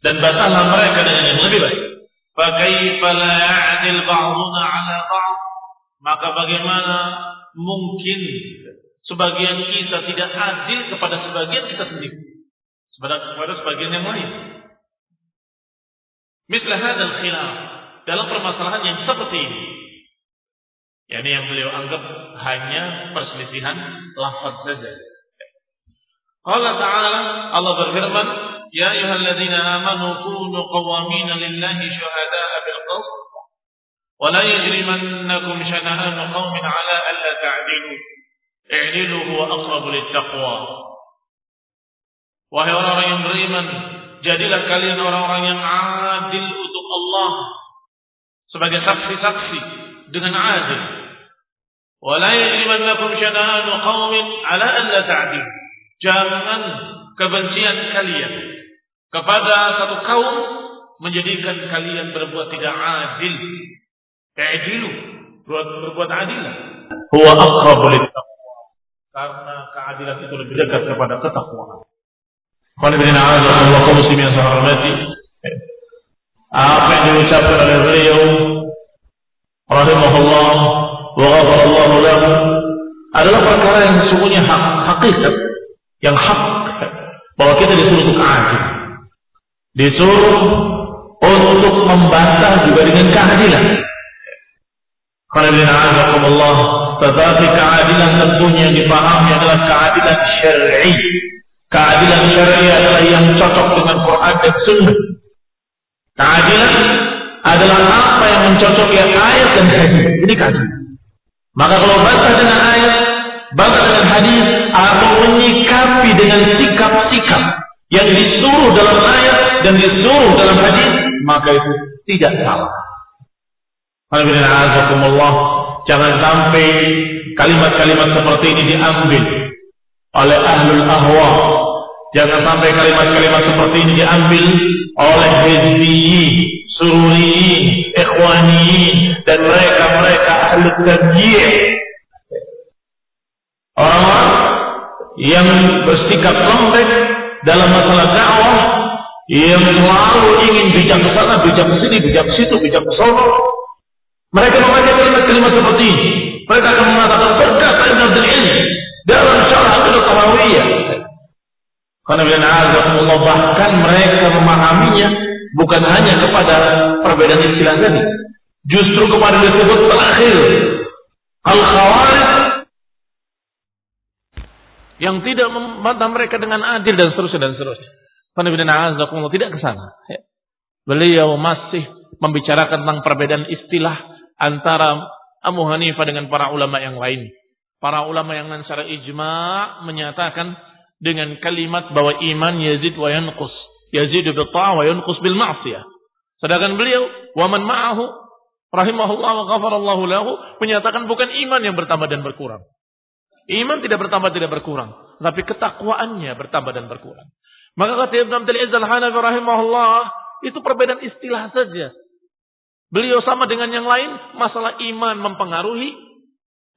dan bantahlah mereka dengan yang lebih baik. Fakaifa la ya'dil ba'duna 'ala ba'd? Maka bagaimana mungkin sebagian kita tidak adil kepada sebagian kita sendiri? Kepada sebagian yang lain. Mislah hadal khilaf dalam permasalahan yang seperti ini. Yani yang beliau anggap hanya perselisihan lafaz saja. Allah Ta'ala Allah berfirman, "Ya ayyuhalladzina amanu kunu qawwamina lillahi syuhada'a bil qist wa la yajrimannakum shana'anu qaumin 'ala alla ta'dilu. I'dilu huwa aqrabu littaqwa." Wahai orang-orang yang beriman, jadilah kalian orang-orang yang adil untuk Allah sebagai saksi-saksi dengan adil. Wa la yajrimannakum shana'anu qaumin 'ala alla ta'dilu Jangan kebencian kalian kepada satu kaum menjadikan kalian berbuat tidak adil. Ta'dilu, berbuat, berbuat adil. Huwa aqrabu littaqwa. Karena keadilan itu lebih dekat kepada ketakwaan. Qul inna a'udzu wa qul muslimin sahramati. Apa yang diucapkan oleh beliau rahimahullah wa ghafarallahu lahu adalah perkara yang sesungguhnya hak, hakikat yang hak bahwa kita disuruh untuk adil. Disuruh untuk membantah juga dengan keadilan. Allah, tetapi keadilan tentunya yang dipahami adalah keadilan syar'i. Keadilan syar'i adalah yang cocok dengan Quran dan Sunnah. Keadilan adalah apa yang mencocoki ayat dan hadis. Ini keadilan. Maka kalau bantah dengan ayat, bantah dengan hadis, atau menyikapi dengan sikap-sikap yang disuruh dalam dan disuruh dalam hadis, maka itu tidak salah. Alhamdulillah, jangan sampai kalimat-kalimat seperti ini diambil oleh ahlul ahwa. Jangan sampai kalimat-kalimat seperti ini diambil oleh hizbiyi, sururi, ikhwani, dan mereka-mereka ahlul tajiyah. Orang-orang yang bersikap lembek dalam masalah dakwah yang selalu ingin bijak ke sana, bijak ke sini, bijak ke situ, bijak ke sana. Mereka memakai kalimat-kalimat seperti ini. Mereka akan mengatakan berkata Ibn Abdul Ilm dalam syarah Aqidah Tahawiyah. Karena Allah bahkan mereka memahaminya bukan hanya kepada perbedaan istilah tadi. Justru kepada disebut terakhir. Al-Khawarij yang tidak membantah mereka dengan adil dan seterusnya dan seterusnya. Tidak ke sana. Ya. Beliau masih membicarakan tentang perbedaan istilah antara Abu Hanifah dengan para ulama yang lain. Para ulama yang secara ijma menyatakan dengan kalimat bahwa iman yazid wa yanqus. Yazid bil ta'a wa yanqus bil ma'siyah. Sedangkan beliau wa man ma'ahu rahimahullah wa ghafarallahu lahu menyatakan bukan iman yang bertambah dan berkurang. Iman tidak bertambah tidak berkurang, tapi ketakwaannya bertambah dan berkurang. Maka kata Ibn Abdul Izzal Hanafi rahimahullah, itu perbedaan istilah saja. Beliau sama dengan yang lain, masalah iman mempengaruhi,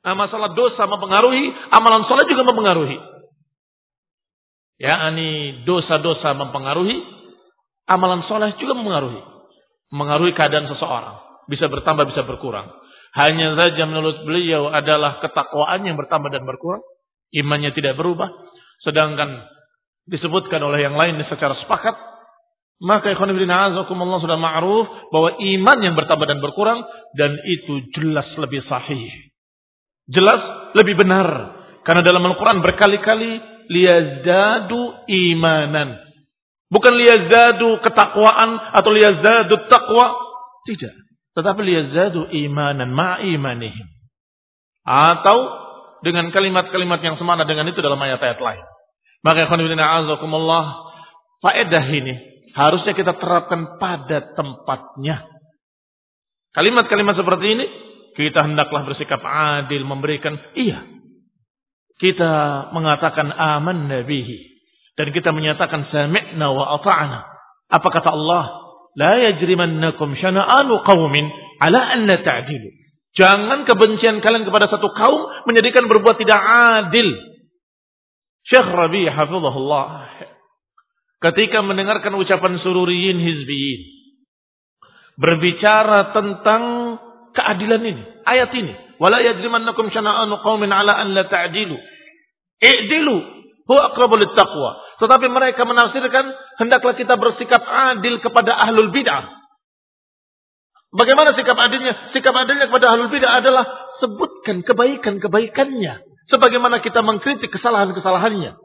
nah, masalah dosa mempengaruhi, amalan sholat juga mempengaruhi. Ya, ini dosa-dosa mempengaruhi, amalan sholat juga mempengaruhi. Mengaruhi keadaan seseorang. Bisa bertambah, bisa berkurang. Hanya saja menurut beliau adalah ketakwaan yang bertambah dan berkurang. Imannya tidak berubah. Sedangkan disebutkan oleh yang lain secara sepakat. Maka ikhwanibidina azakumullah sudah ma'ruf bahwa iman yang bertambah dan berkurang. Dan itu jelas lebih sahih. Jelas lebih benar. Karena dalam Al-Quran berkali-kali liyazdadu imanan. Bukan liyazdadu ketakwaan atau liyazdadu takwa. Tidak. Tetapi liyazadu imanan ma'imanihim. Atau dengan kalimat-kalimat yang semana dengan itu dalam ayat-ayat lain. Maka azakumullah. Faedah ini harusnya kita terapkan pada tempatnya. Kalimat-kalimat seperti ini kita hendaklah bersikap adil memberikan iya. Kita mengatakan aman nabihi dan kita menyatakan sami'na wa ata'na. Apa kata Allah? La yajrimannakum syana'anu qaumin ala an la ta'dilu. Jangan kebencian kalian kepada satu kaum menjadikan berbuat tidak adil. Syekh Rabi hafizahullah ketika mendengarkan ucapan sururiyin hizbiyin berbicara tentang keadilan ini, ayat ini. Wala yajrimannakum syana'anu qaumin ala an la ta'dilu. I'dilu huwa aqrabu taqwa. Tetapi mereka menafsirkan hendaklah kita bersikap adil kepada ahlul bid'ah. Bagaimana sikap adilnya? Sikap adilnya kepada ahlul bid'ah adalah sebutkan kebaikan-kebaikannya. Sebagaimana kita mengkritik kesalahan-kesalahannya.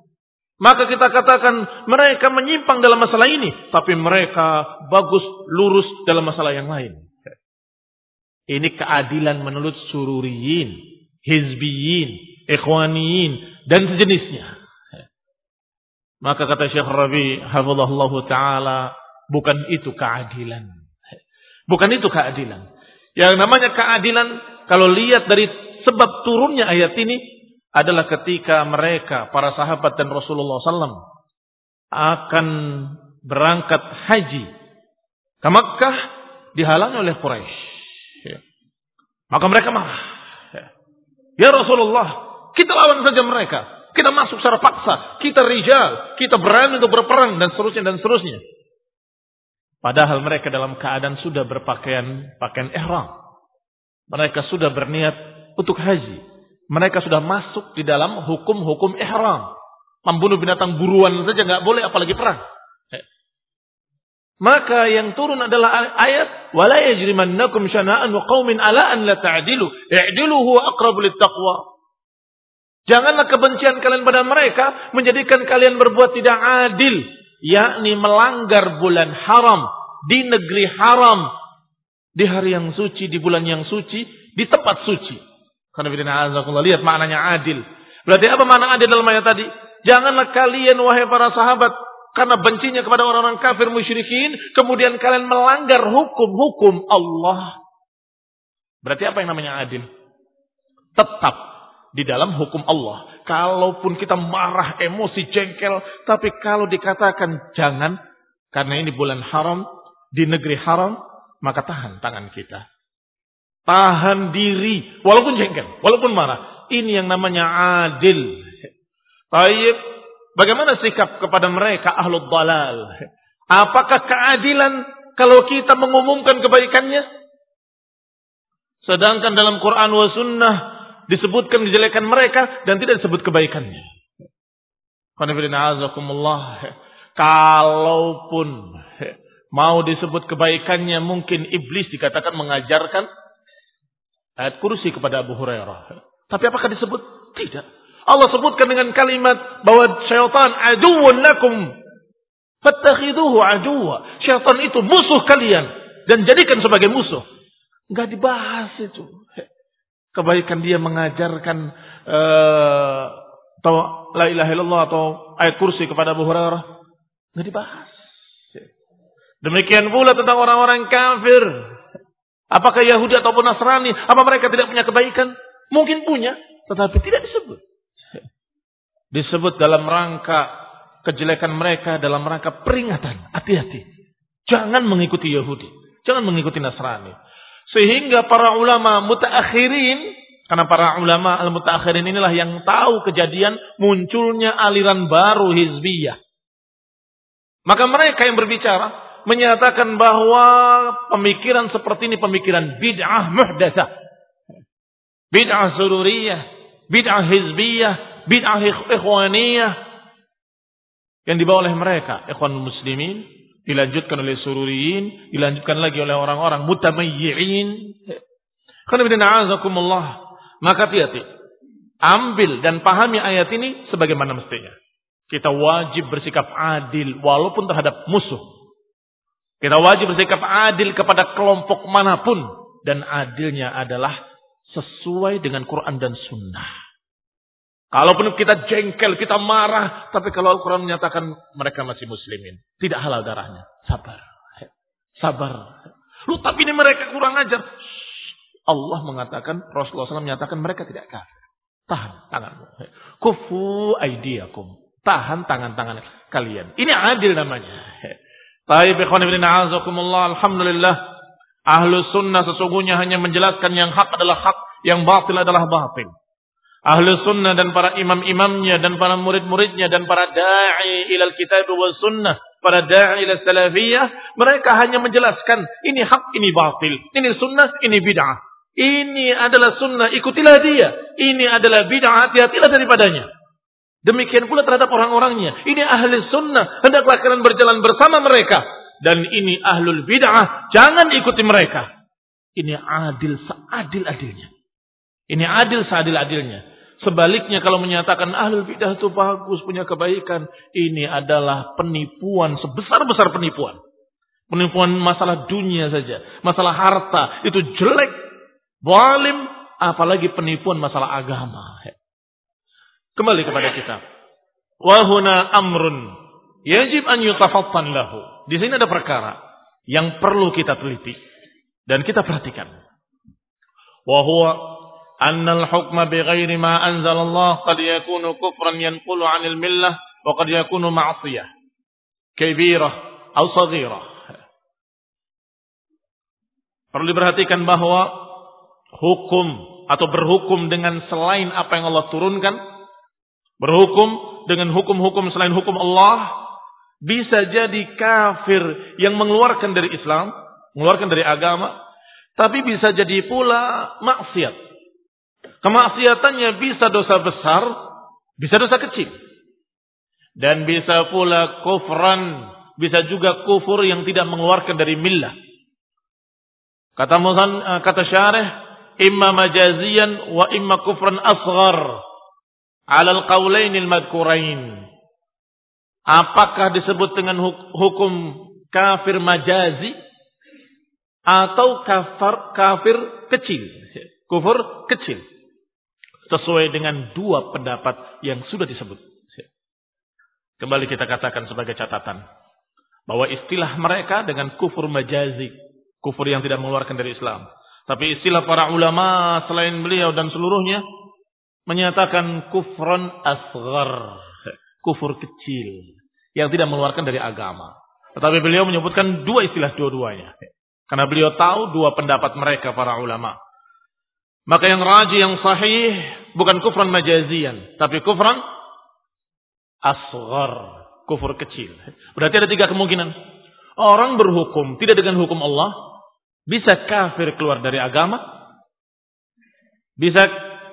Maka kita katakan mereka menyimpang dalam masalah ini. Tapi mereka bagus, lurus dalam masalah yang lain. Ini keadilan menurut sururiyin, hizbiyin, ikhwaniyin, dan sejenisnya. Maka kata Syekh Rabi, hafizahullah ta'ala, bukan itu keadilan. Bukan itu keadilan. Yang namanya keadilan, kalau lihat dari sebab turunnya ayat ini, adalah ketika mereka, para sahabat dan Rasulullah SAW, akan berangkat haji ke Makkah dihalangi oleh Quraisy. Ya. Maka mereka marah. Ya. ya Rasulullah, kita lawan saja mereka. Kita masuk secara paksa. Kita rijal. Kita berani untuk berperang dan seterusnya dan seterusnya. Padahal mereka dalam keadaan sudah berpakaian pakaian ihram. Mereka sudah berniat untuk haji. Mereka sudah masuk di dalam hukum-hukum ihram. Membunuh binatang buruan saja nggak boleh apalagi perang. Eh. Maka yang turun adalah ayat wala yajrimannakum syana'an qaumin ala an la ta'dilu i'dilu huwa aqrabu taqwa. Janganlah kebencian kalian pada mereka menjadikan kalian berbuat tidak adil, yakni melanggar bulan haram di negeri haram, di hari yang suci, di bulan yang suci, di tempat suci. Karena lihat maknanya adil. Berarti apa makna adil dalam ayat tadi? Janganlah kalian wahai para sahabat karena bencinya kepada orang-orang kafir musyrikin, kemudian kalian melanggar hukum-hukum Allah. Berarti apa yang namanya adil? Tetap di dalam hukum Allah. Kalaupun kita marah, emosi, jengkel, tapi kalau dikatakan jangan, karena ini bulan haram, di negeri haram, maka tahan tangan kita. Tahan diri. Walaupun jengkel. Walaupun marah. Ini yang namanya adil. Taib. Bagaimana sikap kepada mereka ahlul dalal? Apakah keadilan kalau kita mengumumkan kebaikannya? Sedangkan dalam Quran wa sunnah disebutkan kejelekan mereka dan tidak disebut kebaikannya. Kalaupun mau disebut kebaikannya mungkin iblis dikatakan mengajarkan ayat kursi kepada Abu Hurairah. Tapi apakah disebut? Tidak. Allah sebutkan dengan kalimat bahwa syaitan aduun lakum. Fattakhiduhu aduwa. Syaitan itu musuh kalian. Dan jadikan sebagai musuh. Enggak dibahas itu. Kebaikan dia mengajarkan uh, la ilaha illallah atau ayat kursi kepada Abu Hurairah. Enggak dibahas. Demikian pula tentang orang-orang kafir Apakah Yahudi ataupun Nasrani, apa mereka tidak punya kebaikan? Mungkin punya, tetapi tidak disebut. Disebut dalam rangka kejelekan mereka, dalam rangka peringatan. Hati-hati. Jangan mengikuti Yahudi. Jangan mengikuti Nasrani. Sehingga para ulama mutaakhirin, karena para ulama al-mutaakhirin inilah yang tahu kejadian munculnya aliran baru hizbiyah. Maka mereka yang berbicara, menyatakan bahwa pemikiran seperti ini pemikiran bid'ah muhdatsah. Bid'ah sururiyah, bid'ah hizbiyah, bid'ah ikhwaniyah yang dibawa oleh mereka, ikhwan muslimin, dilanjutkan oleh sururiyin, dilanjutkan lagi oleh orang-orang mutamayyi'in. Maka hati-hati. Ambil dan pahami ayat ini sebagaimana mestinya. Kita wajib bersikap adil walaupun terhadap musuh kita wajib bersikap adil kepada kelompok mana pun. Dan adilnya adalah sesuai dengan Quran dan Sunnah. Kalaupun kita jengkel, kita marah. Tapi kalau Al-Quran menyatakan mereka masih muslimin. Tidak halal darahnya. Sabar. Sabar. Lu tapi ini mereka kurang ajar. Allah mengatakan, Rasulullah SAW menyatakan mereka tidak kafir. Tahan tanganmu. Kufu aidiakum. Tahan tangan-tangan kalian. Ini adil namanya. Baik, ikhwan ibn a'azakumullah, alhamdulillah. Ahlu sunnah sesungguhnya hanya menjelaskan yang hak adalah hak, yang batil adalah batil. Ahlu sunnah dan para imam-imamnya dan para murid-muridnya dan para da'i ilal kitab wa sunnah para da'i ila salafiyah, mereka hanya menjelaskan ini hak, ini batil, ini sunnah, ini bid'ah. Ini adalah sunnah, ikutilah dia. Ini adalah bid'ah, hati-hatilah daripadanya. Demikian pula terhadap orang-orangnya. Ini ahli sunnah, hendaklah kalian berjalan bersama mereka. Dan ini ahlul bid'ah, jangan ikuti mereka. Ini adil seadil-adilnya. Ini adil seadil-adilnya. Sebaliknya kalau menyatakan ahlul bidah itu bagus, punya kebaikan. Ini adalah penipuan, sebesar-besar penipuan. Penipuan masalah dunia saja. Masalah harta. Itu jelek. Walim. Apalagi penipuan masalah agama kembali kepada kita. Wahuna amrun yajib an yutafattan lahu. Di sini ada perkara yang perlu kita teliti dan kita perhatikan. Wa huwa anna al-hukma bighairi ma anzalallah qad yakunu kufran yanqulu 'anil millah wa qad yakunu ma'siyah kabirah atau saghirah. Perlu diperhatikan bahwa hukum atau berhukum dengan selain apa yang Allah turunkan berhukum dengan hukum-hukum selain hukum Allah, bisa jadi kafir yang mengeluarkan dari Islam, mengeluarkan dari agama, tapi bisa jadi pula maksiat Kemaksiatannya bisa dosa besar, bisa dosa kecil. Dan bisa pula kufran, bisa juga kufur yang tidak mengeluarkan dari millah. Kata Musan, eh, kata syarih, imma majazian wa imma kufran asghar ala al-qawlain al-madhkurain. Apakah disebut dengan hukum kafir majazi atau kafir kafir kecil? Kufur kecil. Sesuai dengan dua pendapat yang sudah disebut. Kembali kita katakan sebagai catatan. Bahwa istilah mereka dengan kufur majazi. Kufur yang tidak mengeluarkan dari Islam. Tapi istilah para ulama selain beliau dan seluruhnya. Menyatakan kufron asgar. Kufur kecil. Yang tidak mengeluarkan dari agama. Tetapi beliau menyebutkan dua istilah dua-duanya. Karena beliau tahu dua pendapat mereka para ulama. Maka yang raji yang sahih bukan kufran majazian, tapi kufran asghar, kufur kecil. Berarti ada tiga kemungkinan. Orang berhukum tidak dengan hukum Allah, bisa kafir keluar dari agama, bisa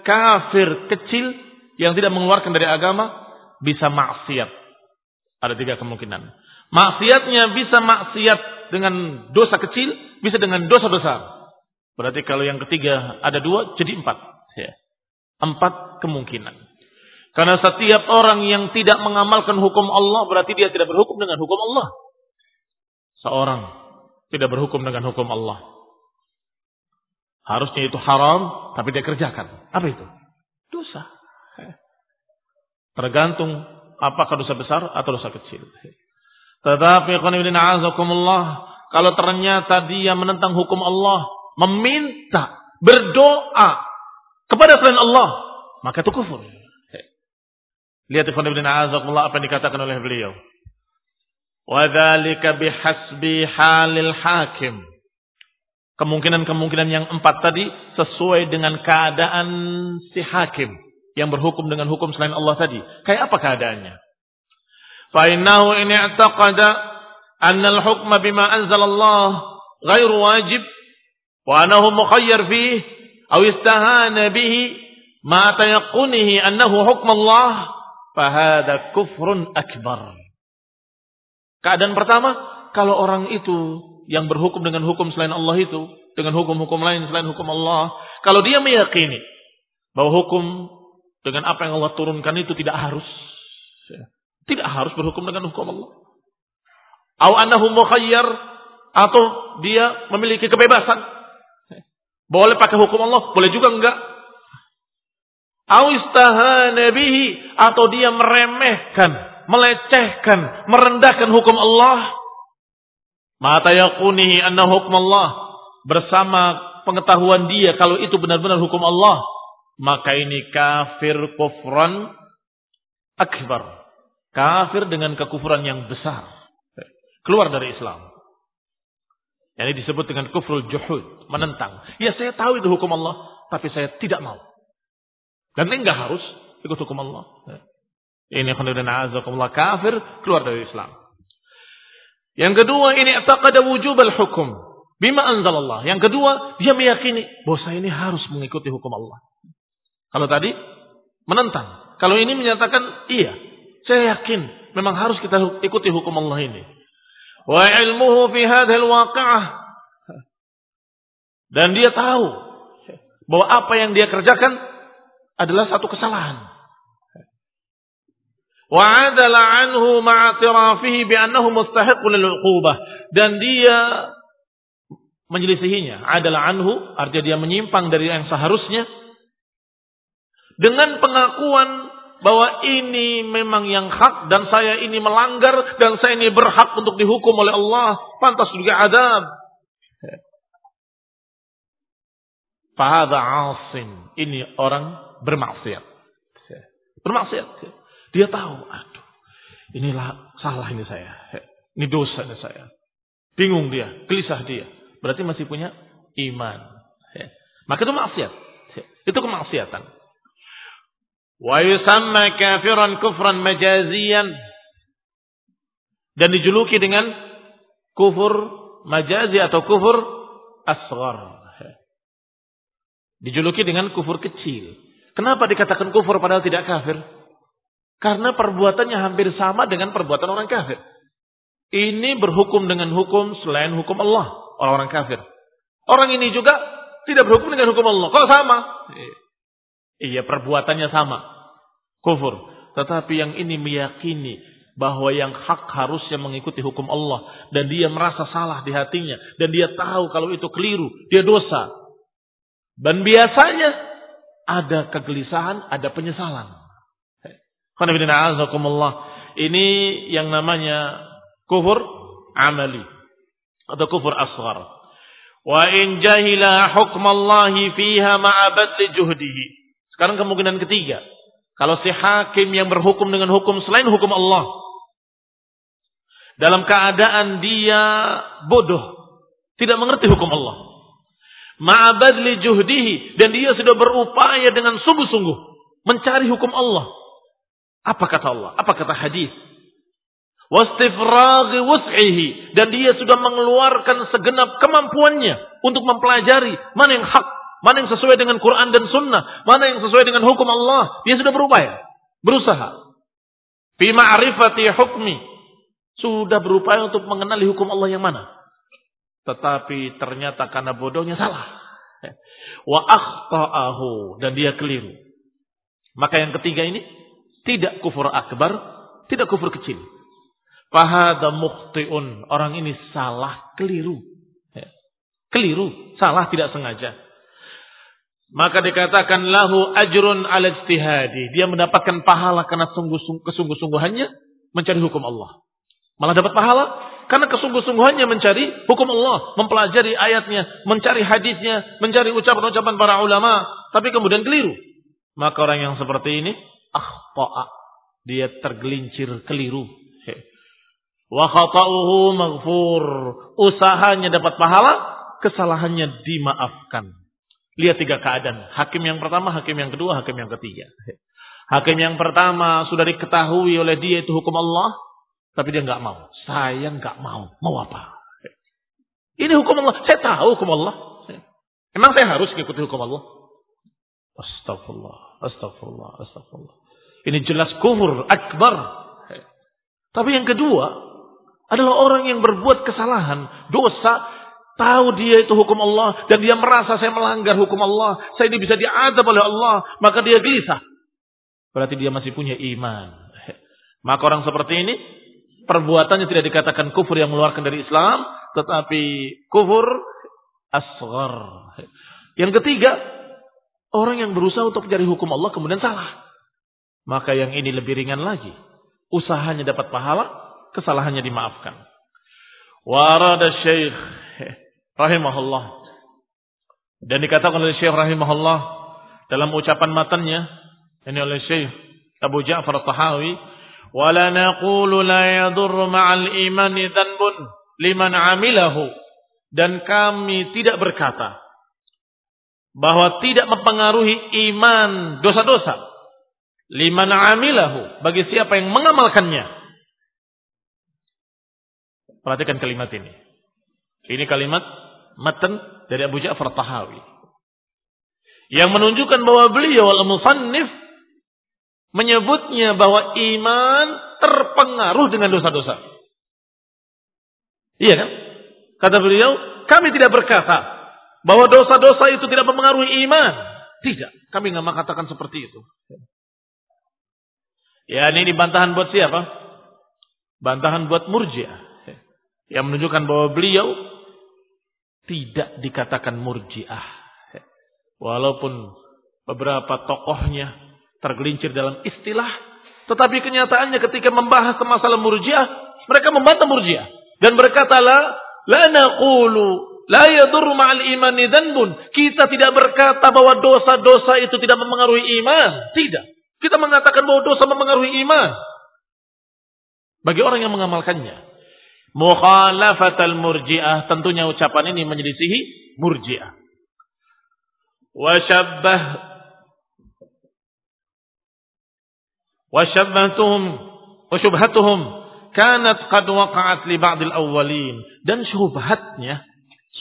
kafir kecil yang tidak mengeluarkan dari agama, bisa maksiat. Ada tiga kemungkinan. Maksiatnya bisa maksiat dengan dosa kecil, bisa dengan dosa besar. Berarti kalau yang ketiga ada dua, jadi empat. Ya. Empat kemungkinan. Karena setiap orang yang tidak mengamalkan hukum Allah, berarti dia tidak berhukum dengan hukum Allah. Seorang tidak berhukum dengan hukum Allah. Harusnya itu haram, tapi dia kerjakan. Apa itu? Dosa. Tergantung apakah dosa besar atau dosa kecil. Tetapi kalau ternyata dia menentang hukum Allah, meminta, berdoa kepada selain Allah, maka itu kufur. Lihat Ibn Ibn Azakullah apa yang dikatakan oleh beliau. Wadhalika bihasbi halil hakim. Kemungkinan-kemungkinan yang empat tadi sesuai dengan keadaan si hakim yang berhukum dengan hukum selain Allah tadi. Kayak apa keadaannya? Fa'innahu ini taqada anna al hukm bima anzal Allah wajib واجب وأنه mukhayyar فيه أو استهان به ما تيقنه أنه حكم الله فهذا kufrun akbar. Keadaan pertama, kalau orang itu yang berhukum dengan hukum selain Allah itu, dengan hukum-hukum lain selain hukum Allah, kalau dia meyakini bahwa hukum dengan apa yang Allah turunkan itu tidak harus, tidak harus berhukum dengan hukum Allah. Au mukhayyar atau dia memiliki kebebasan boleh pakai hukum Allah, boleh juga enggak. atau dia meremehkan, melecehkan, merendahkan hukum Allah. Mata yakunihi anna hukum Allah bersama pengetahuan dia kalau itu benar-benar hukum Allah, maka ini kafir kufran akbar. Kafir dengan kekufuran yang besar. Keluar dari Islam. Yang ini disebut dengan kufrul juhud, menentang. Ya saya tahu itu hukum Allah, tapi saya tidak mau. Dan ini enggak harus ikut hukum Allah. Ini khonudin azakumullah kafir, keluar dari Islam. Yang kedua ini taqada wujub al-hukum bima anzalallah. Yang kedua dia meyakini bahwa saya ini harus mengikuti hukum Allah. Kalau tadi menentang. Kalau ini menyatakan iya, saya yakin memang harus kita ikuti hukum Allah ini. Wa ilmuhu fi hadhil waqi'ah. Dan dia tahu bahwa apa yang dia kerjakan adalah satu kesalahan. Wa'adala anhu ma'atirafihi bi'annahu mustahiqun lil-uqubah. Dan dia menyelisihinya. Adalah anhu, artinya dia menyimpang dari yang seharusnya. Dengan pengakuan bahwa ini memang yang hak dan saya ini melanggar dan saya ini berhak untuk dihukum oleh Allah. Pantas juga adab. Fahada asin. Ini orang bermaksiat. Bermaksiat. Dia tahu, aduh, inilah salah ini saya. Ini dosa ini saya. Bingung dia, gelisah dia. Berarti masih punya iman. Maka itu maksiat. Itu kemaksiatan. Wa yusamma kafiran kufran majaziyan. Dan dijuluki dengan kufur majazi atau kufur asghar. Dijuluki dengan kufur kecil. Kenapa dikatakan kufur padahal tidak kafir? Karena perbuatannya hampir sama dengan perbuatan orang kafir. Ini berhukum dengan hukum selain hukum Allah. Orang-orang kafir. Orang ini juga tidak berhukum dengan hukum Allah. Kok sama? Iya perbuatannya sama. Kufur. Tetapi yang ini meyakini bahwa yang hak harusnya mengikuti hukum Allah. Dan dia merasa salah di hatinya. Dan dia tahu kalau itu keliru. Dia dosa. Dan biasanya ada kegelisahan, ada penyesalan. Ini yang namanya kufur amali atau kufur asghar. Wa in jahila hukmallahi fiha ma'a juhdihi. Sekarang kemungkinan ketiga. Kalau si hakim yang berhukum dengan hukum selain hukum Allah. Dalam keadaan dia bodoh. Tidak mengerti hukum Allah. Ma'abadli juhdihi. Dan dia sudah berupaya dengan sungguh-sungguh. Mencari hukum Allah apa kata Allah? Apa kata hadis? Wastifraghi wus'ihi. Dan dia sudah mengeluarkan segenap kemampuannya untuk mempelajari mana yang hak, mana yang sesuai dengan Quran dan Sunnah, mana yang sesuai dengan hukum Allah. Dia sudah berupaya, berusaha. Fi ma'rifati hukmi. Sudah berupaya untuk mengenali hukum Allah yang mana. Tetapi ternyata karena bodohnya salah. Wa akhta'ahu. Dan dia keliru. Maka yang ketiga ini tidak kufur akbar, tidak kufur kecil. Fahada mukhti'un. Orang ini salah, keliru. Ya. Keliru, salah tidak sengaja. Maka dikatakan lahu ajrun ala ijtihadi. Dia mendapatkan pahala karena kesungguh-sungguhannya mencari hukum Allah. Malah dapat pahala karena kesungguh-sungguhannya mencari hukum Allah, mempelajari ayatnya, mencari hadisnya, mencari ucapan-ucapan para ulama, tapi kemudian keliru. Maka orang yang seperti ini akhta'a. Dia tergelincir keliru. Wa khata'uhu maghfur. Usahanya dapat pahala, kesalahannya dimaafkan. Lihat tiga keadaan. Hakim yang pertama, hakim yang kedua, hakim yang ketiga. Hakim yang pertama sudah diketahui oleh dia itu hukum Allah, tapi dia nggak mau. Saya nggak mau. Mau apa? Ini hukum Allah. Saya tahu hukum Allah. Emang saya harus ikuti hukum Allah? Astagfirullah, astagfirullah, astagfirullah. Ini jelas kufur akbar. Tapi yang kedua adalah orang yang berbuat kesalahan, dosa, tahu dia itu hukum Allah dan dia merasa saya melanggar hukum Allah, saya ini bisa diadab oleh Allah, maka dia gelisah. Berarti dia masih punya iman. Maka orang seperti ini perbuatannya tidak dikatakan kufur yang mengeluarkan dari Islam, tetapi kufur asghar. Yang ketiga, orang yang berusaha untuk mencari hukum Allah kemudian salah. Maka yang ini lebih ringan lagi. Usahanya dapat pahala, kesalahannya dimaafkan. Warada syekh rahimahullah. Dan dikatakan oleh syekh rahimahullah dalam ucapan matanya ini oleh syekh Abu Ja'far Tahawi, "Wala naqulu la yadur ma'al imani dhanbun liman 'amilahu." Dan kami tidak berkata bahwa tidak mempengaruhi iman dosa-dosa liman amilahu bagi siapa yang mengamalkannya Perhatikan kalimat ini. Ini kalimat matan dari Abu Ja'far Tahawi. Yang menunjukkan bahwa beliau al-musannif menyebutnya bahwa iman terpengaruh dengan dosa-dosa. Iya kan? Kata beliau, kami tidak berkata bahwa dosa-dosa itu tidak mempengaruhi iman. Tidak, kami nggak mengatakan seperti itu. Ya ini bantahan buat siapa? Bantahan buat murjiah. Yang menunjukkan bahwa beliau tidak dikatakan murjiah. Walaupun beberapa tokohnya tergelincir dalam istilah. Tetapi kenyataannya ketika membahas masalah murjiah. Mereka membantah murjiah. Dan berkata la, la naqulu la yadur ma'al imani dhanbun. Kita tidak berkata bahwa dosa-dosa itu tidak mempengaruhi iman. Tidak. Kita mengatakan bahwa dosa mempengaruhi iman. Bagi orang yang mengamalkannya. Mukhalafatal murji'ah. Tentunya ucapan ini menyelisihi murji'ah. Wasyabbah. Wasyabbatuhum. Wasyubhatuhum. Kanat qad waqa'at li ba'dil awwalin. Dan syubhatnya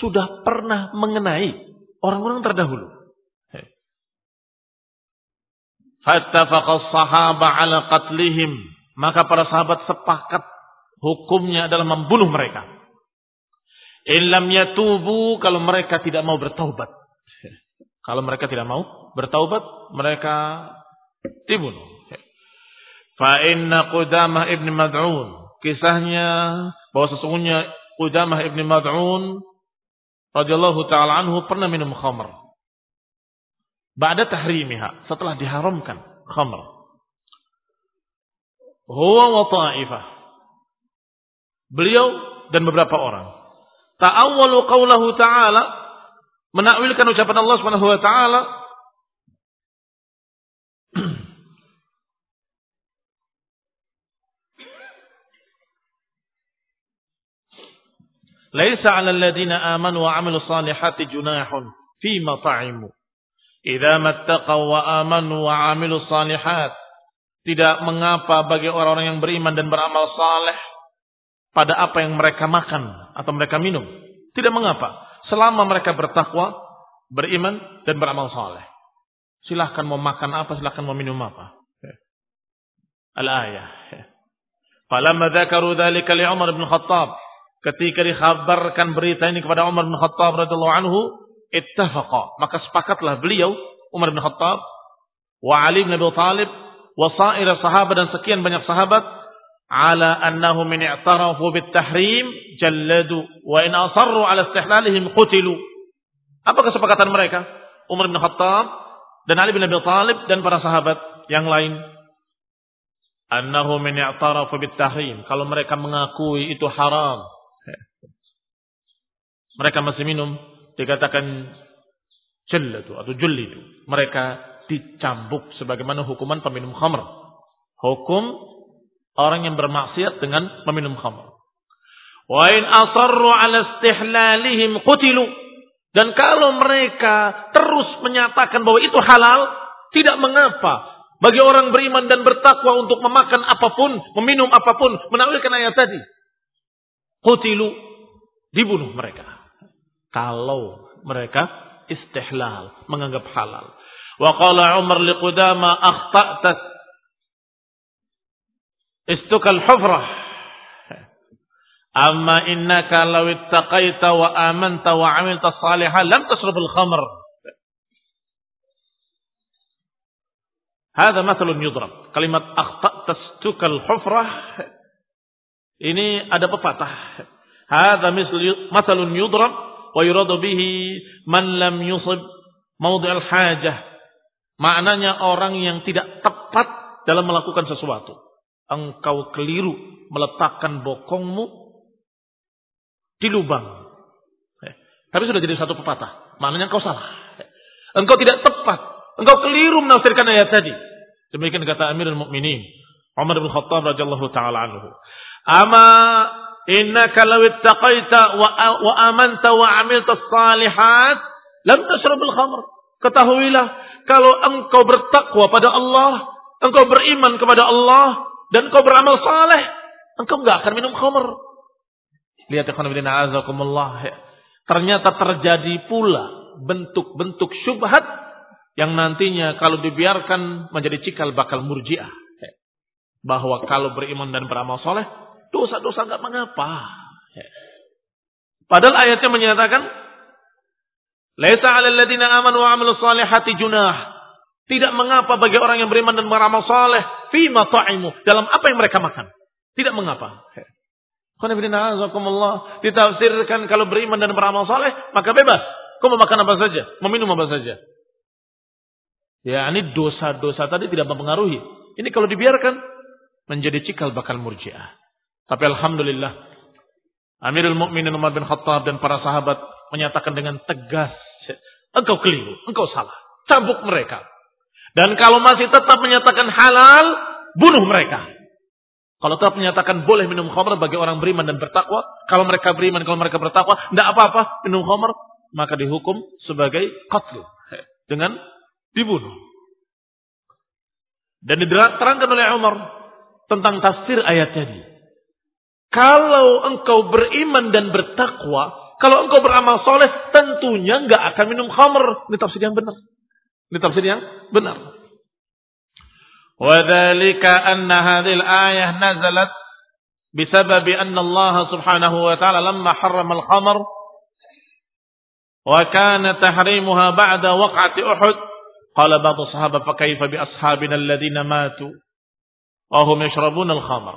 sudah pernah mengenai orang-orang terdahulu. Fattafaqas sahaba ala qatlihim. Maka para sahabat sepakat hukumnya adalah membunuh mereka. Ilam yatubu kalau mereka tidak mau bertaubat. Kalau mereka tidak mau bertaubat, mereka dibunuh. Fa inna Qudamah ibn Mad'un. Kisahnya bahwa sesungguhnya Qudamah ibn Mad'un radhiyallahu taala anhu pernah minum khamr. Ba'da tahrimiha, setelah diharamkan khamr. Huwa wa ta'ifah Beliau dan beberapa orang. Ta'awwalu qawlahu ta'ala menakwilkan ucapan Allah Subhanahu wa taala Laisa 'alal ladzina amanu wa 'amilus salihati junahun fima ta'imu. Idza mattaqaw wa amanu wa 'amilus salihat. Tidak mengapa bagi orang-orang yang beriman dan beramal saleh pada apa yang mereka makan atau mereka minum. Tidak mengapa. Selama mereka bertakwa, beriman, dan beramal saleh. Silahkan mau makan apa, silahkan mau minum apa. Al-ayah. Falamma dzakaru dzalika li Umar bin Khattab. Ketika dikhabarkan berita ini kepada Umar bin Khattab radhiyallahu anhu, ittafaqa. Maka sepakatlah beliau Umar bin Khattab wa Ali bin Abi Thalib wa sair sahabat dan sekian banyak sahabat ala annahum min i'tarafu bit tahrim jalladu wa in asarru ala istihlalihim qutilu. Apa kesepakatan mereka? Umar bin Khattab dan Ali bin Abi Thalib dan para sahabat yang lain. Annahu min i'tarafu bit tahrim. Kalau mereka mengakui itu haram. Mereka masih minum dikatakan jalladu atau jullidu. Mereka dicambuk sebagaimana hukuman peminum khamr. Hukum Orang yang bermaksiat dengan meminum khamr. Wa in asarru ala istihlalihim qutilu. Dan kalau mereka terus menyatakan bahwa itu halal, tidak mengapa bagi orang beriman dan bertakwa untuk memakan apa pun, meminum apa pun, menakwilkan ayat tadi. Qutilu dibunuh mereka. Kalau mereka istihlal, menganggap halal. Wa qala Umar liqudama akhta'tat istukal hufrah. Amma innaka law ittaqaita wa amanta wa amilta salihan lam tasrabul khamr. Hada mathalun yudrab. Kalimat akhta'ta istukal hufrah ini ada pepatah. Hada mathalun yudrab wa yuradu bihi man lam yusib al hajah. Maknanya orang yang tidak tepat dalam melakukan sesuatu engkau keliru meletakkan bokongmu di lubang. Eh, tapi sudah jadi satu pepatah. Maknanya engkau salah. Engkau tidak tepat. Engkau keliru menafsirkan ayat tadi. Demikian kata Amirul Mukminin Umar bin Khattab radhiyallahu taala anhu. Ama innaka law ittaqaita wa, wa amanta wa amilta salihat lam tashrabul khamr. Ketahuilah kalau engkau bertakwa pada Allah, engkau beriman kepada Allah, dan kau beramal saleh, engkau nggak akan minum khamr. Lihat ikhwan fillah azakumullah. Ternyata terjadi pula bentuk-bentuk syubhat yang nantinya kalau dibiarkan menjadi cikal bakal murjiah. Bahwa kalau beriman dan beramal soleh, dosa-dosa nggak mengapa. Padahal ayatnya menyatakan, Laisa 'alal ladzina amanu wa 'amilus solihati junah. Tidak mengapa bagi orang yang beriman dan beramal soleh, fima ta'imu, dalam apa yang mereka makan. Tidak mengapa. Ditafsirkan kalau beriman dan beramal soleh, maka bebas. Kau mau makan apa saja, meminum apa saja. Ya, ini dosa-dosa tadi tidak mempengaruhi. Ini kalau dibiarkan menjadi cikal bakal murjiah. Tapi alhamdulillah Amirul Mukminin Umar bin Khattab dan para sahabat menyatakan dengan tegas, engkau keliru, engkau salah. Cabuk mereka. Dan kalau masih tetap menyatakan halal, bunuh mereka. Kalau tetap menyatakan boleh minum khamr bagi orang beriman dan bertakwa, kalau mereka beriman, kalau mereka bertakwa, tidak apa-apa minum khamr, maka dihukum sebagai qatl dengan dibunuh. Dan diterangkan oleh Umar tentang tafsir ayat tadi Kalau engkau beriman dan bertakwa, kalau engkau beramal soleh, tentunya nggak akan minum khamr. Ini tafsir yang benar. Ini tafsir yang benar. وذلك أن هذه الآية نزلت بسبب أن الله سبحانه وتعالى لما حرم الخمر وكان تحريمها بعد وقعة أحد قال بعض الصحابة فكيف بأصحابنا الذين ماتوا وهم يشربون الخمر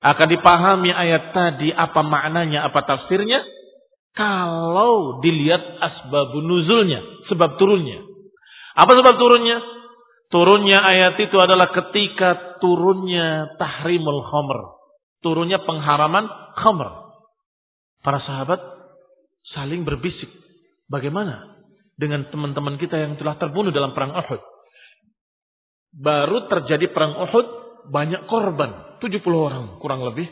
akan dipahami ayat tadi apa maknanya, apa tafsirnya kalau dilihat asbabun nuzulnya, sebab turunnya. Apa sebab turunnya? Turunnya ayat itu adalah ketika turunnya tahrimul khamr, turunnya pengharaman khamr. Para sahabat saling berbisik, bagaimana dengan teman-teman kita yang telah terbunuh dalam perang Uhud? Baru terjadi perang Uhud, banyak korban, 70 orang kurang lebih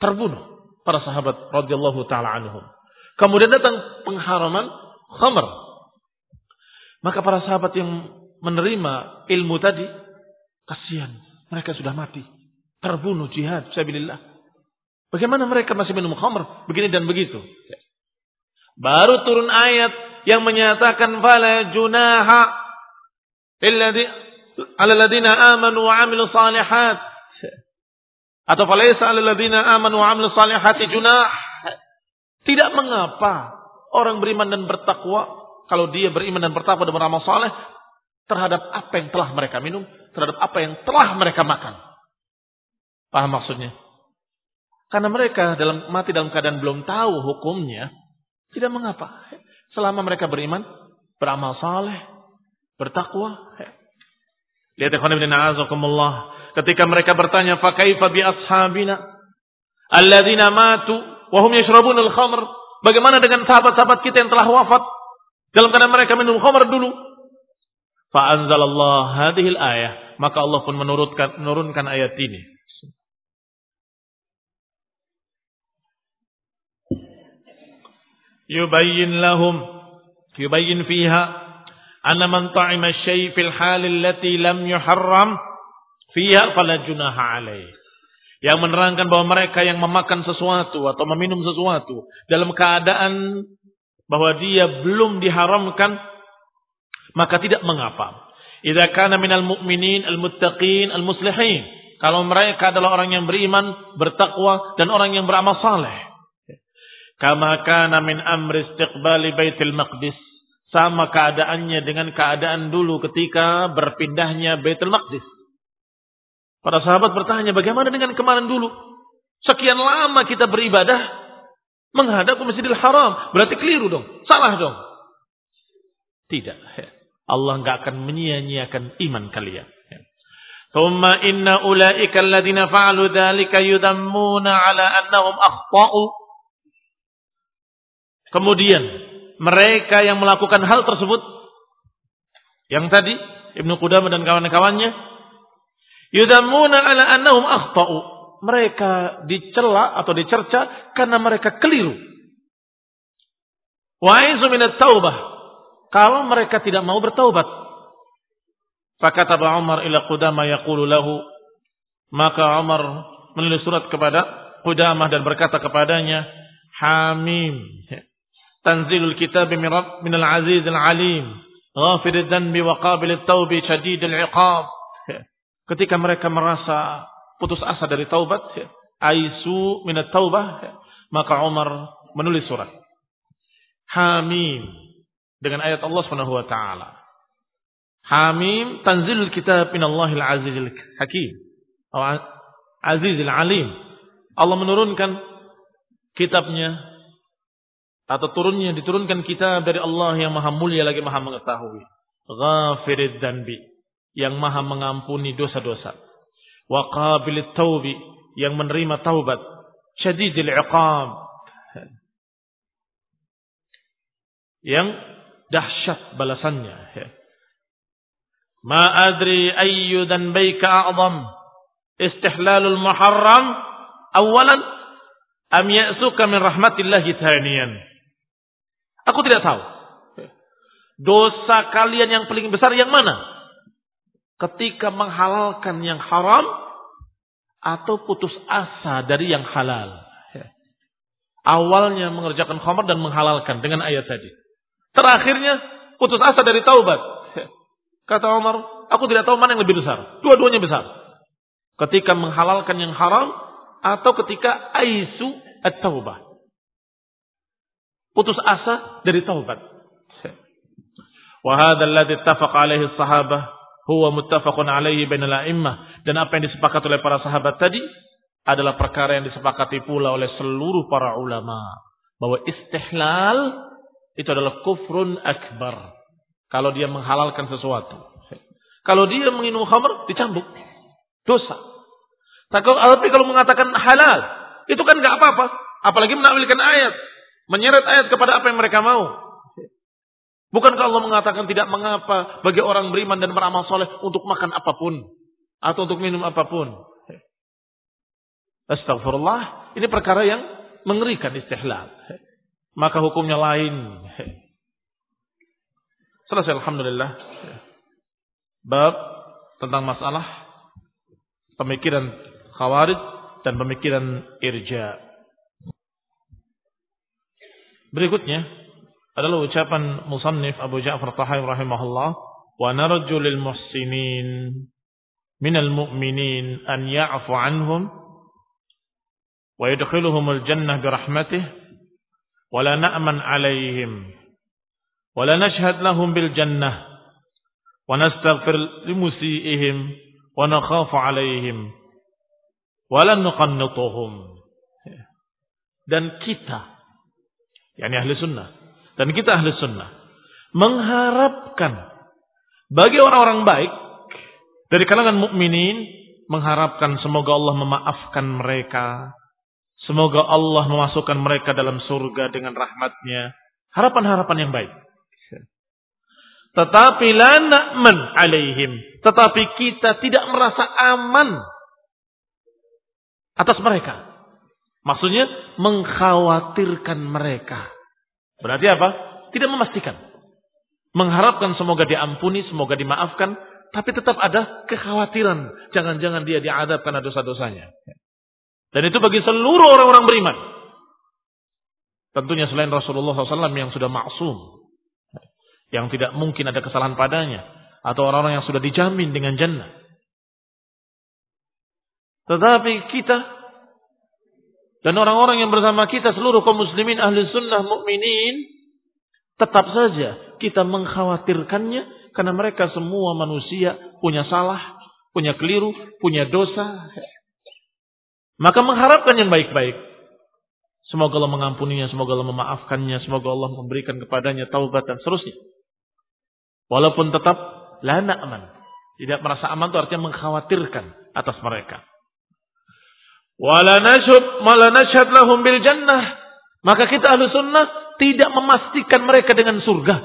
terbunuh para sahabat radhiyallahu taala anhum. Kemudian datang pengharaman khamr. Maka para sahabat yang menerima ilmu tadi kasihan, mereka sudah mati, terbunuh jihad sabilillah. Bagaimana mereka masih minum khamr begini dan begitu? Baru turun ayat yang menyatakan fala junaha illadhi ala ladina amanu wa amilu salihat atau falaysa ala ladina amanu wa amilu salihati junah tidak mengapa orang beriman dan bertakwa kalau dia beriman dan bertakwa dan beramal saleh terhadap apa yang telah mereka minum, terhadap apa yang telah mereka makan. Paham maksudnya? Karena mereka dalam mati dalam keadaan belum tahu hukumnya, tidak mengapa. Selama mereka beriman, beramal saleh, bertakwa. Lihat ikhwan ibn a'azakumullah. Ketika mereka bertanya, "Fakaifa bi ashabina alladzina matu wahum yashrabun al-khamr?" Bagaimana dengan sahabat-sahabat kita yang telah wafat dalam keadaan mereka minum khamr dulu? Fa anzalallah hadhil ayah, maka Allah pun menurunkan menurunkan ayat ini. Yubayyin lahum yubayyin fiha Anna man ta'ima syai' fil halil lati lam yuharram fiha fala junaha alaih. Yang menerangkan bahwa mereka yang memakan sesuatu atau meminum sesuatu dalam keadaan bahwa dia belum diharamkan maka tidak mengapa. Idza kana minal mu'minin al-muttaqin al-muslihin. Kalau mereka adalah orang yang beriman, bertakwa dan orang yang beramal saleh. Kama kana min amri istiqbali Baitul Maqdis Sama keadaannya dengan keadaan dulu ketika berpindahnya Baitul Maqdis. Para sahabat bertanya, bagaimana dengan kemarin dulu? Sekian lama kita beribadah menghadap ke Masjidil Haram. Berarti keliru dong. Salah dong. Tidak. Allah nggak akan menyia-nyiakan iman kalian. ثم إن أولئك الذين فعلوا ذلك يذمون على أنهم أخطأوا Kemudian mereka yang melakukan hal tersebut yang tadi Ibnu Qudamah dan kawan-kawannya yudamuna ala annahum akhtau. Mereka dicela atau dicerca karena mereka keliru. Wa aizu taubah. Kalau mereka tidak mau bertaubat. Fakataba Umar ila Qudamah yaqulu lahu. Maka Umar menulis surat kepada Qudamah dan berkata kepadanya, Hamim. Tanzilul kitab min al-aziz al-alim. Ghafir dhanbi wa qabil taubi syadid al-iqab. Ketika mereka merasa putus asa dari taubat, aisu min taubah maka Umar menulis surat. Hamim dengan ayat Allah Subhanahu wa taala. Hamim tanzilul kitab min Allahil azizil hakim. Atau azizil alim. Allah menurunkan kitabnya atau turunnya diturunkan kitab dari Allah yang maha mulia lagi maha mengetahui. Ghafirid danbi yang maha mengampuni dosa-dosa. Wa qabilit taubi yang menerima taubat. Syadidil iqab. Yang dahsyat balasannya. Ma adri ayyu dhanbayka a'zam istihlalul muharram awalan am ya'suka min rahmatillahi thaniyan. Aku tidak tahu. Dosa kalian yang paling besar yang mana? Ketika menghalalkan yang haram atau putus asa dari yang halal. Awalnya mengerjakan khamar dan menghalalkan dengan ayat tadi. Terakhirnya putus asa dari taubat. Kata Umar, aku tidak tahu mana yang lebih besar. Dua-duanya besar. Ketika menghalalkan yang haram atau ketika aisu at-taubah. Putus asa dari taubat. Dan apa yang disepakati oleh para sahabat tadi adalah perkara yang disepakati pula oleh seluruh para ulama bahwa istihlal itu adalah kufrun akbar kalau dia menghalalkan sesuatu. Kalau dia minum khamr, dicambuk. Dosa. Tapi kalau mengatakan halal, itu kan nggak apa-apa. Apalagi menakwilkan ayat. Menyeret ayat kepada apa yang mereka mau. Bukankah Allah mengatakan tidak mengapa bagi orang beriman dan beramal soleh untuk makan apa pun. Atau untuk minum apa pun. Astagfirullah. Ini perkara yang mengerikan istihlal. Maka hukumnya lain. Selesai Alhamdulillah. Bab tentang masalah pemikiran khawarij dan pemikiran irja. Berikutnya adalah ucapan musannif Abu Ja'far Tahawi rahimahullah wa narju lil muhsinin minal mu'minin an ya'fu anhum wa yadkhiluhumul jannah birahmatih wa la na'man alaihim ولا نشهد لهم بالجنة ونستغفر لمسيئهم ونخاف عليهم ولا نقنطهم dan kita yakni ahli sunnah dan kita ahli sunnah mengharapkan bagi orang-orang baik dari kalangan mukminin mengharapkan semoga Allah memaafkan mereka semoga Allah memasukkan mereka dalam surga dengan rahmatnya harapan-harapan yang baik tetapi la na'man alaihim. Tetapi kita tidak merasa aman atas mereka. Maksudnya mengkhawatirkan mereka. Berarti apa? Tidak memastikan. Mengharapkan semoga diampuni, semoga dimaafkan. Tapi tetap ada kekhawatiran. Jangan-jangan dia diadab karena dosa-dosanya. Dan itu bagi seluruh orang-orang beriman. Tentunya selain Rasulullah SAW yang sudah maksum yang tidak mungkin ada kesalahan padanya atau orang-orang yang sudah dijamin dengan jannah. Tetapi kita dan orang-orang yang bersama kita seluruh kaum muslimin ahli sunnah mukminin tetap saja kita mengkhawatirkannya karena mereka semua manusia punya salah, punya keliru, punya dosa. Maka mengharapkan yang baik-baik. Semoga Allah mengampuninya, semoga Allah memaafkannya, semoga Allah memberikan kepadanya taubat dan seterusnya. Walaupun tetap la aman. Tidak merasa aman itu artinya mengkhawatirkan atas mereka. Wala nashub mala nashhad lahum bil jannah. Maka kita ahlu sunnah tidak memastikan mereka dengan surga.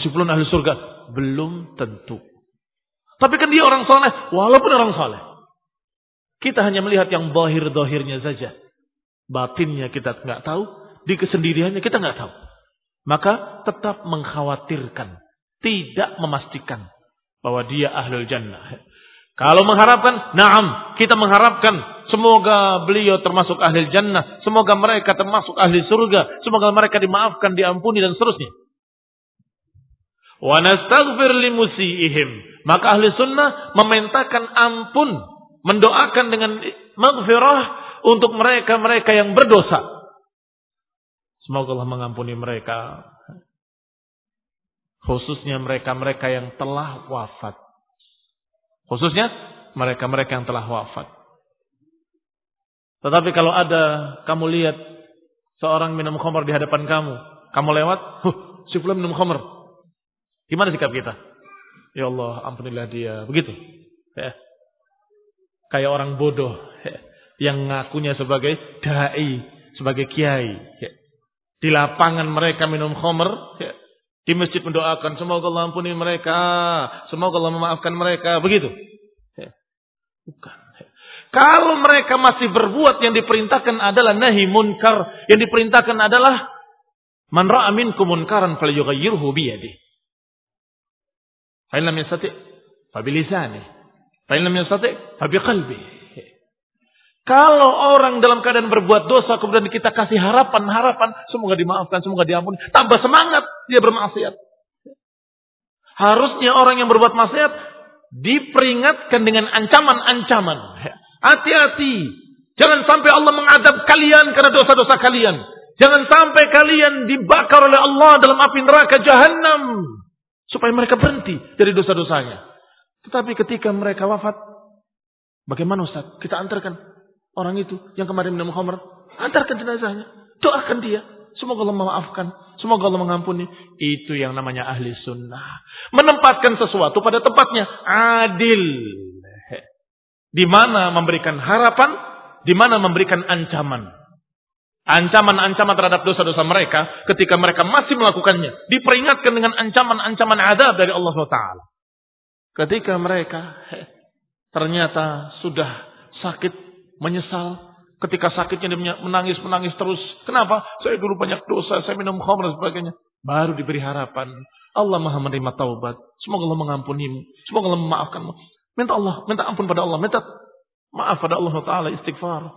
Si ahli surga. Belum tentu. Tapi kan dia orang soleh. Walaupun orang soleh. Kita hanya melihat yang dohir-dohirnya saja. Batinnya kita nggak tahu. Di kesendiriannya kita nggak tahu maka tetap mengkhawatirkan, tidak memastikan bahwa dia ahlul jannah. Kalau mengharapkan, naam, kita mengharapkan semoga beliau termasuk ahli jannah, semoga mereka termasuk ahli surga, semoga mereka dimaafkan, diampuni dan seterusnya. Wa nastaghfir limusiihim. Maka ahli sunnah memintakan ampun, mendoakan dengan maghfirah untuk mereka-mereka yang berdosa. Semoga Allah mengampuni mereka. Khususnya mereka-mereka yang telah wafat. Khususnya mereka-mereka yang telah wafat. Tetapi kalau ada kamu lihat seorang minum khamar di hadapan kamu, kamu lewat, huh, si fulan minum khamar. Gimana sikap kita? Ya Allah, ampunilah dia. Begitu. Ya. Kayak orang bodoh ya. yang ngakunya sebagai dai, sebagai kiai. Ya. Di lapangan mereka minum khamar, ya. Di masjid mendoakan, semoga Allah ampuni mereka, semoga Allah memaafkan mereka, begitu. Ya. Bukan. Kalau mereka masih berbuat yang diperintahkan adalah nahi munkar, yang diperintahkan adalah man ra'a minkum munkaran falyughayyirhu bi yadihi. Fa lam yastati' fa bi lisanihi. Fa lam yastati' fa bi qalbihi. Kalau orang dalam keadaan berbuat dosa kemudian kita kasih harapan-harapan semoga dimaafkan, semoga diampuni, tambah semangat dia bermaksiat. Harusnya orang yang berbuat maksiat diperingatkan dengan ancaman-ancaman. Hati-hati, jangan sampai Allah mengadab kalian karena dosa-dosa kalian. Jangan sampai kalian dibakar oleh Allah dalam api neraka jahanam supaya mereka berhenti dari dosa-dosanya. Tetapi ketika mereka wafat, bagaimana Ustaz? Kita antarkan orang itu yang kemarin minum khamr, antarkan jenazahnya, doakan dia. Semoga Allah memaafkan, semoga Allah mengampuni. Itu yang namanya ahli sunnah. Menempatkan sesuatu pada tempatnya, adil. Di mana memberikan harapan, di mana memberikan ancaman. Ancaman-ancaman terhadap dosa-dosa mereka ketika mereka masih melakukannya. Diperingatkan dengan ancaman-ancaman adab dari Allah SWT. Ketika mereka ternyata sudah sakit menyesal. Ketika sakitnya dia menangis-menangis terus. Kenapa? Saya dulu banyak dosa, saya minum khamr dan sebagainya. Baru diberi harapan. Allah maha menerima taubat. Semoga Allah mengampunimu. Semoga Allah memaafkanmu. Minta Allah, minta ampun pada Allah. Minta maaf pada Allah Ta'ala istighfar.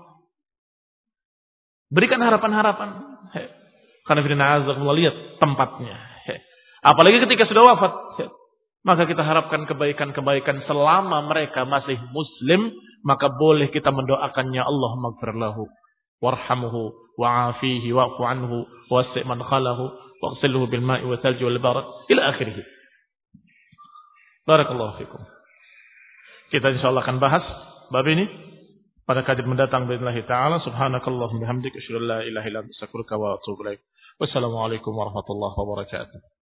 Berikan harapan-harapan. Karena Firman Azza lihat tempatnya. Apalagi ketika sudah wafat. Maka kita harapkan kebaikan-kebaikan selama mereka masih muslim. Maka boleh kita mendoakannya Allah magfirlahu. Warhamuhu. Wa'afihi. Wa'fu anhu. Wasi' man khalahu. Waqsilhu bil ma'i wa thalji wal barak. Ila akhirih. Barakallahu fikum. Kita insyaAllah akan bahas bab ini pada kajian mendatang bismillah taala subhanakallahumma bihamdika asyhadu an la ilaha illa anta astaghfiruka wa atubu ilaik. Wassalamualaikum warahmatullahi wabarakatuh.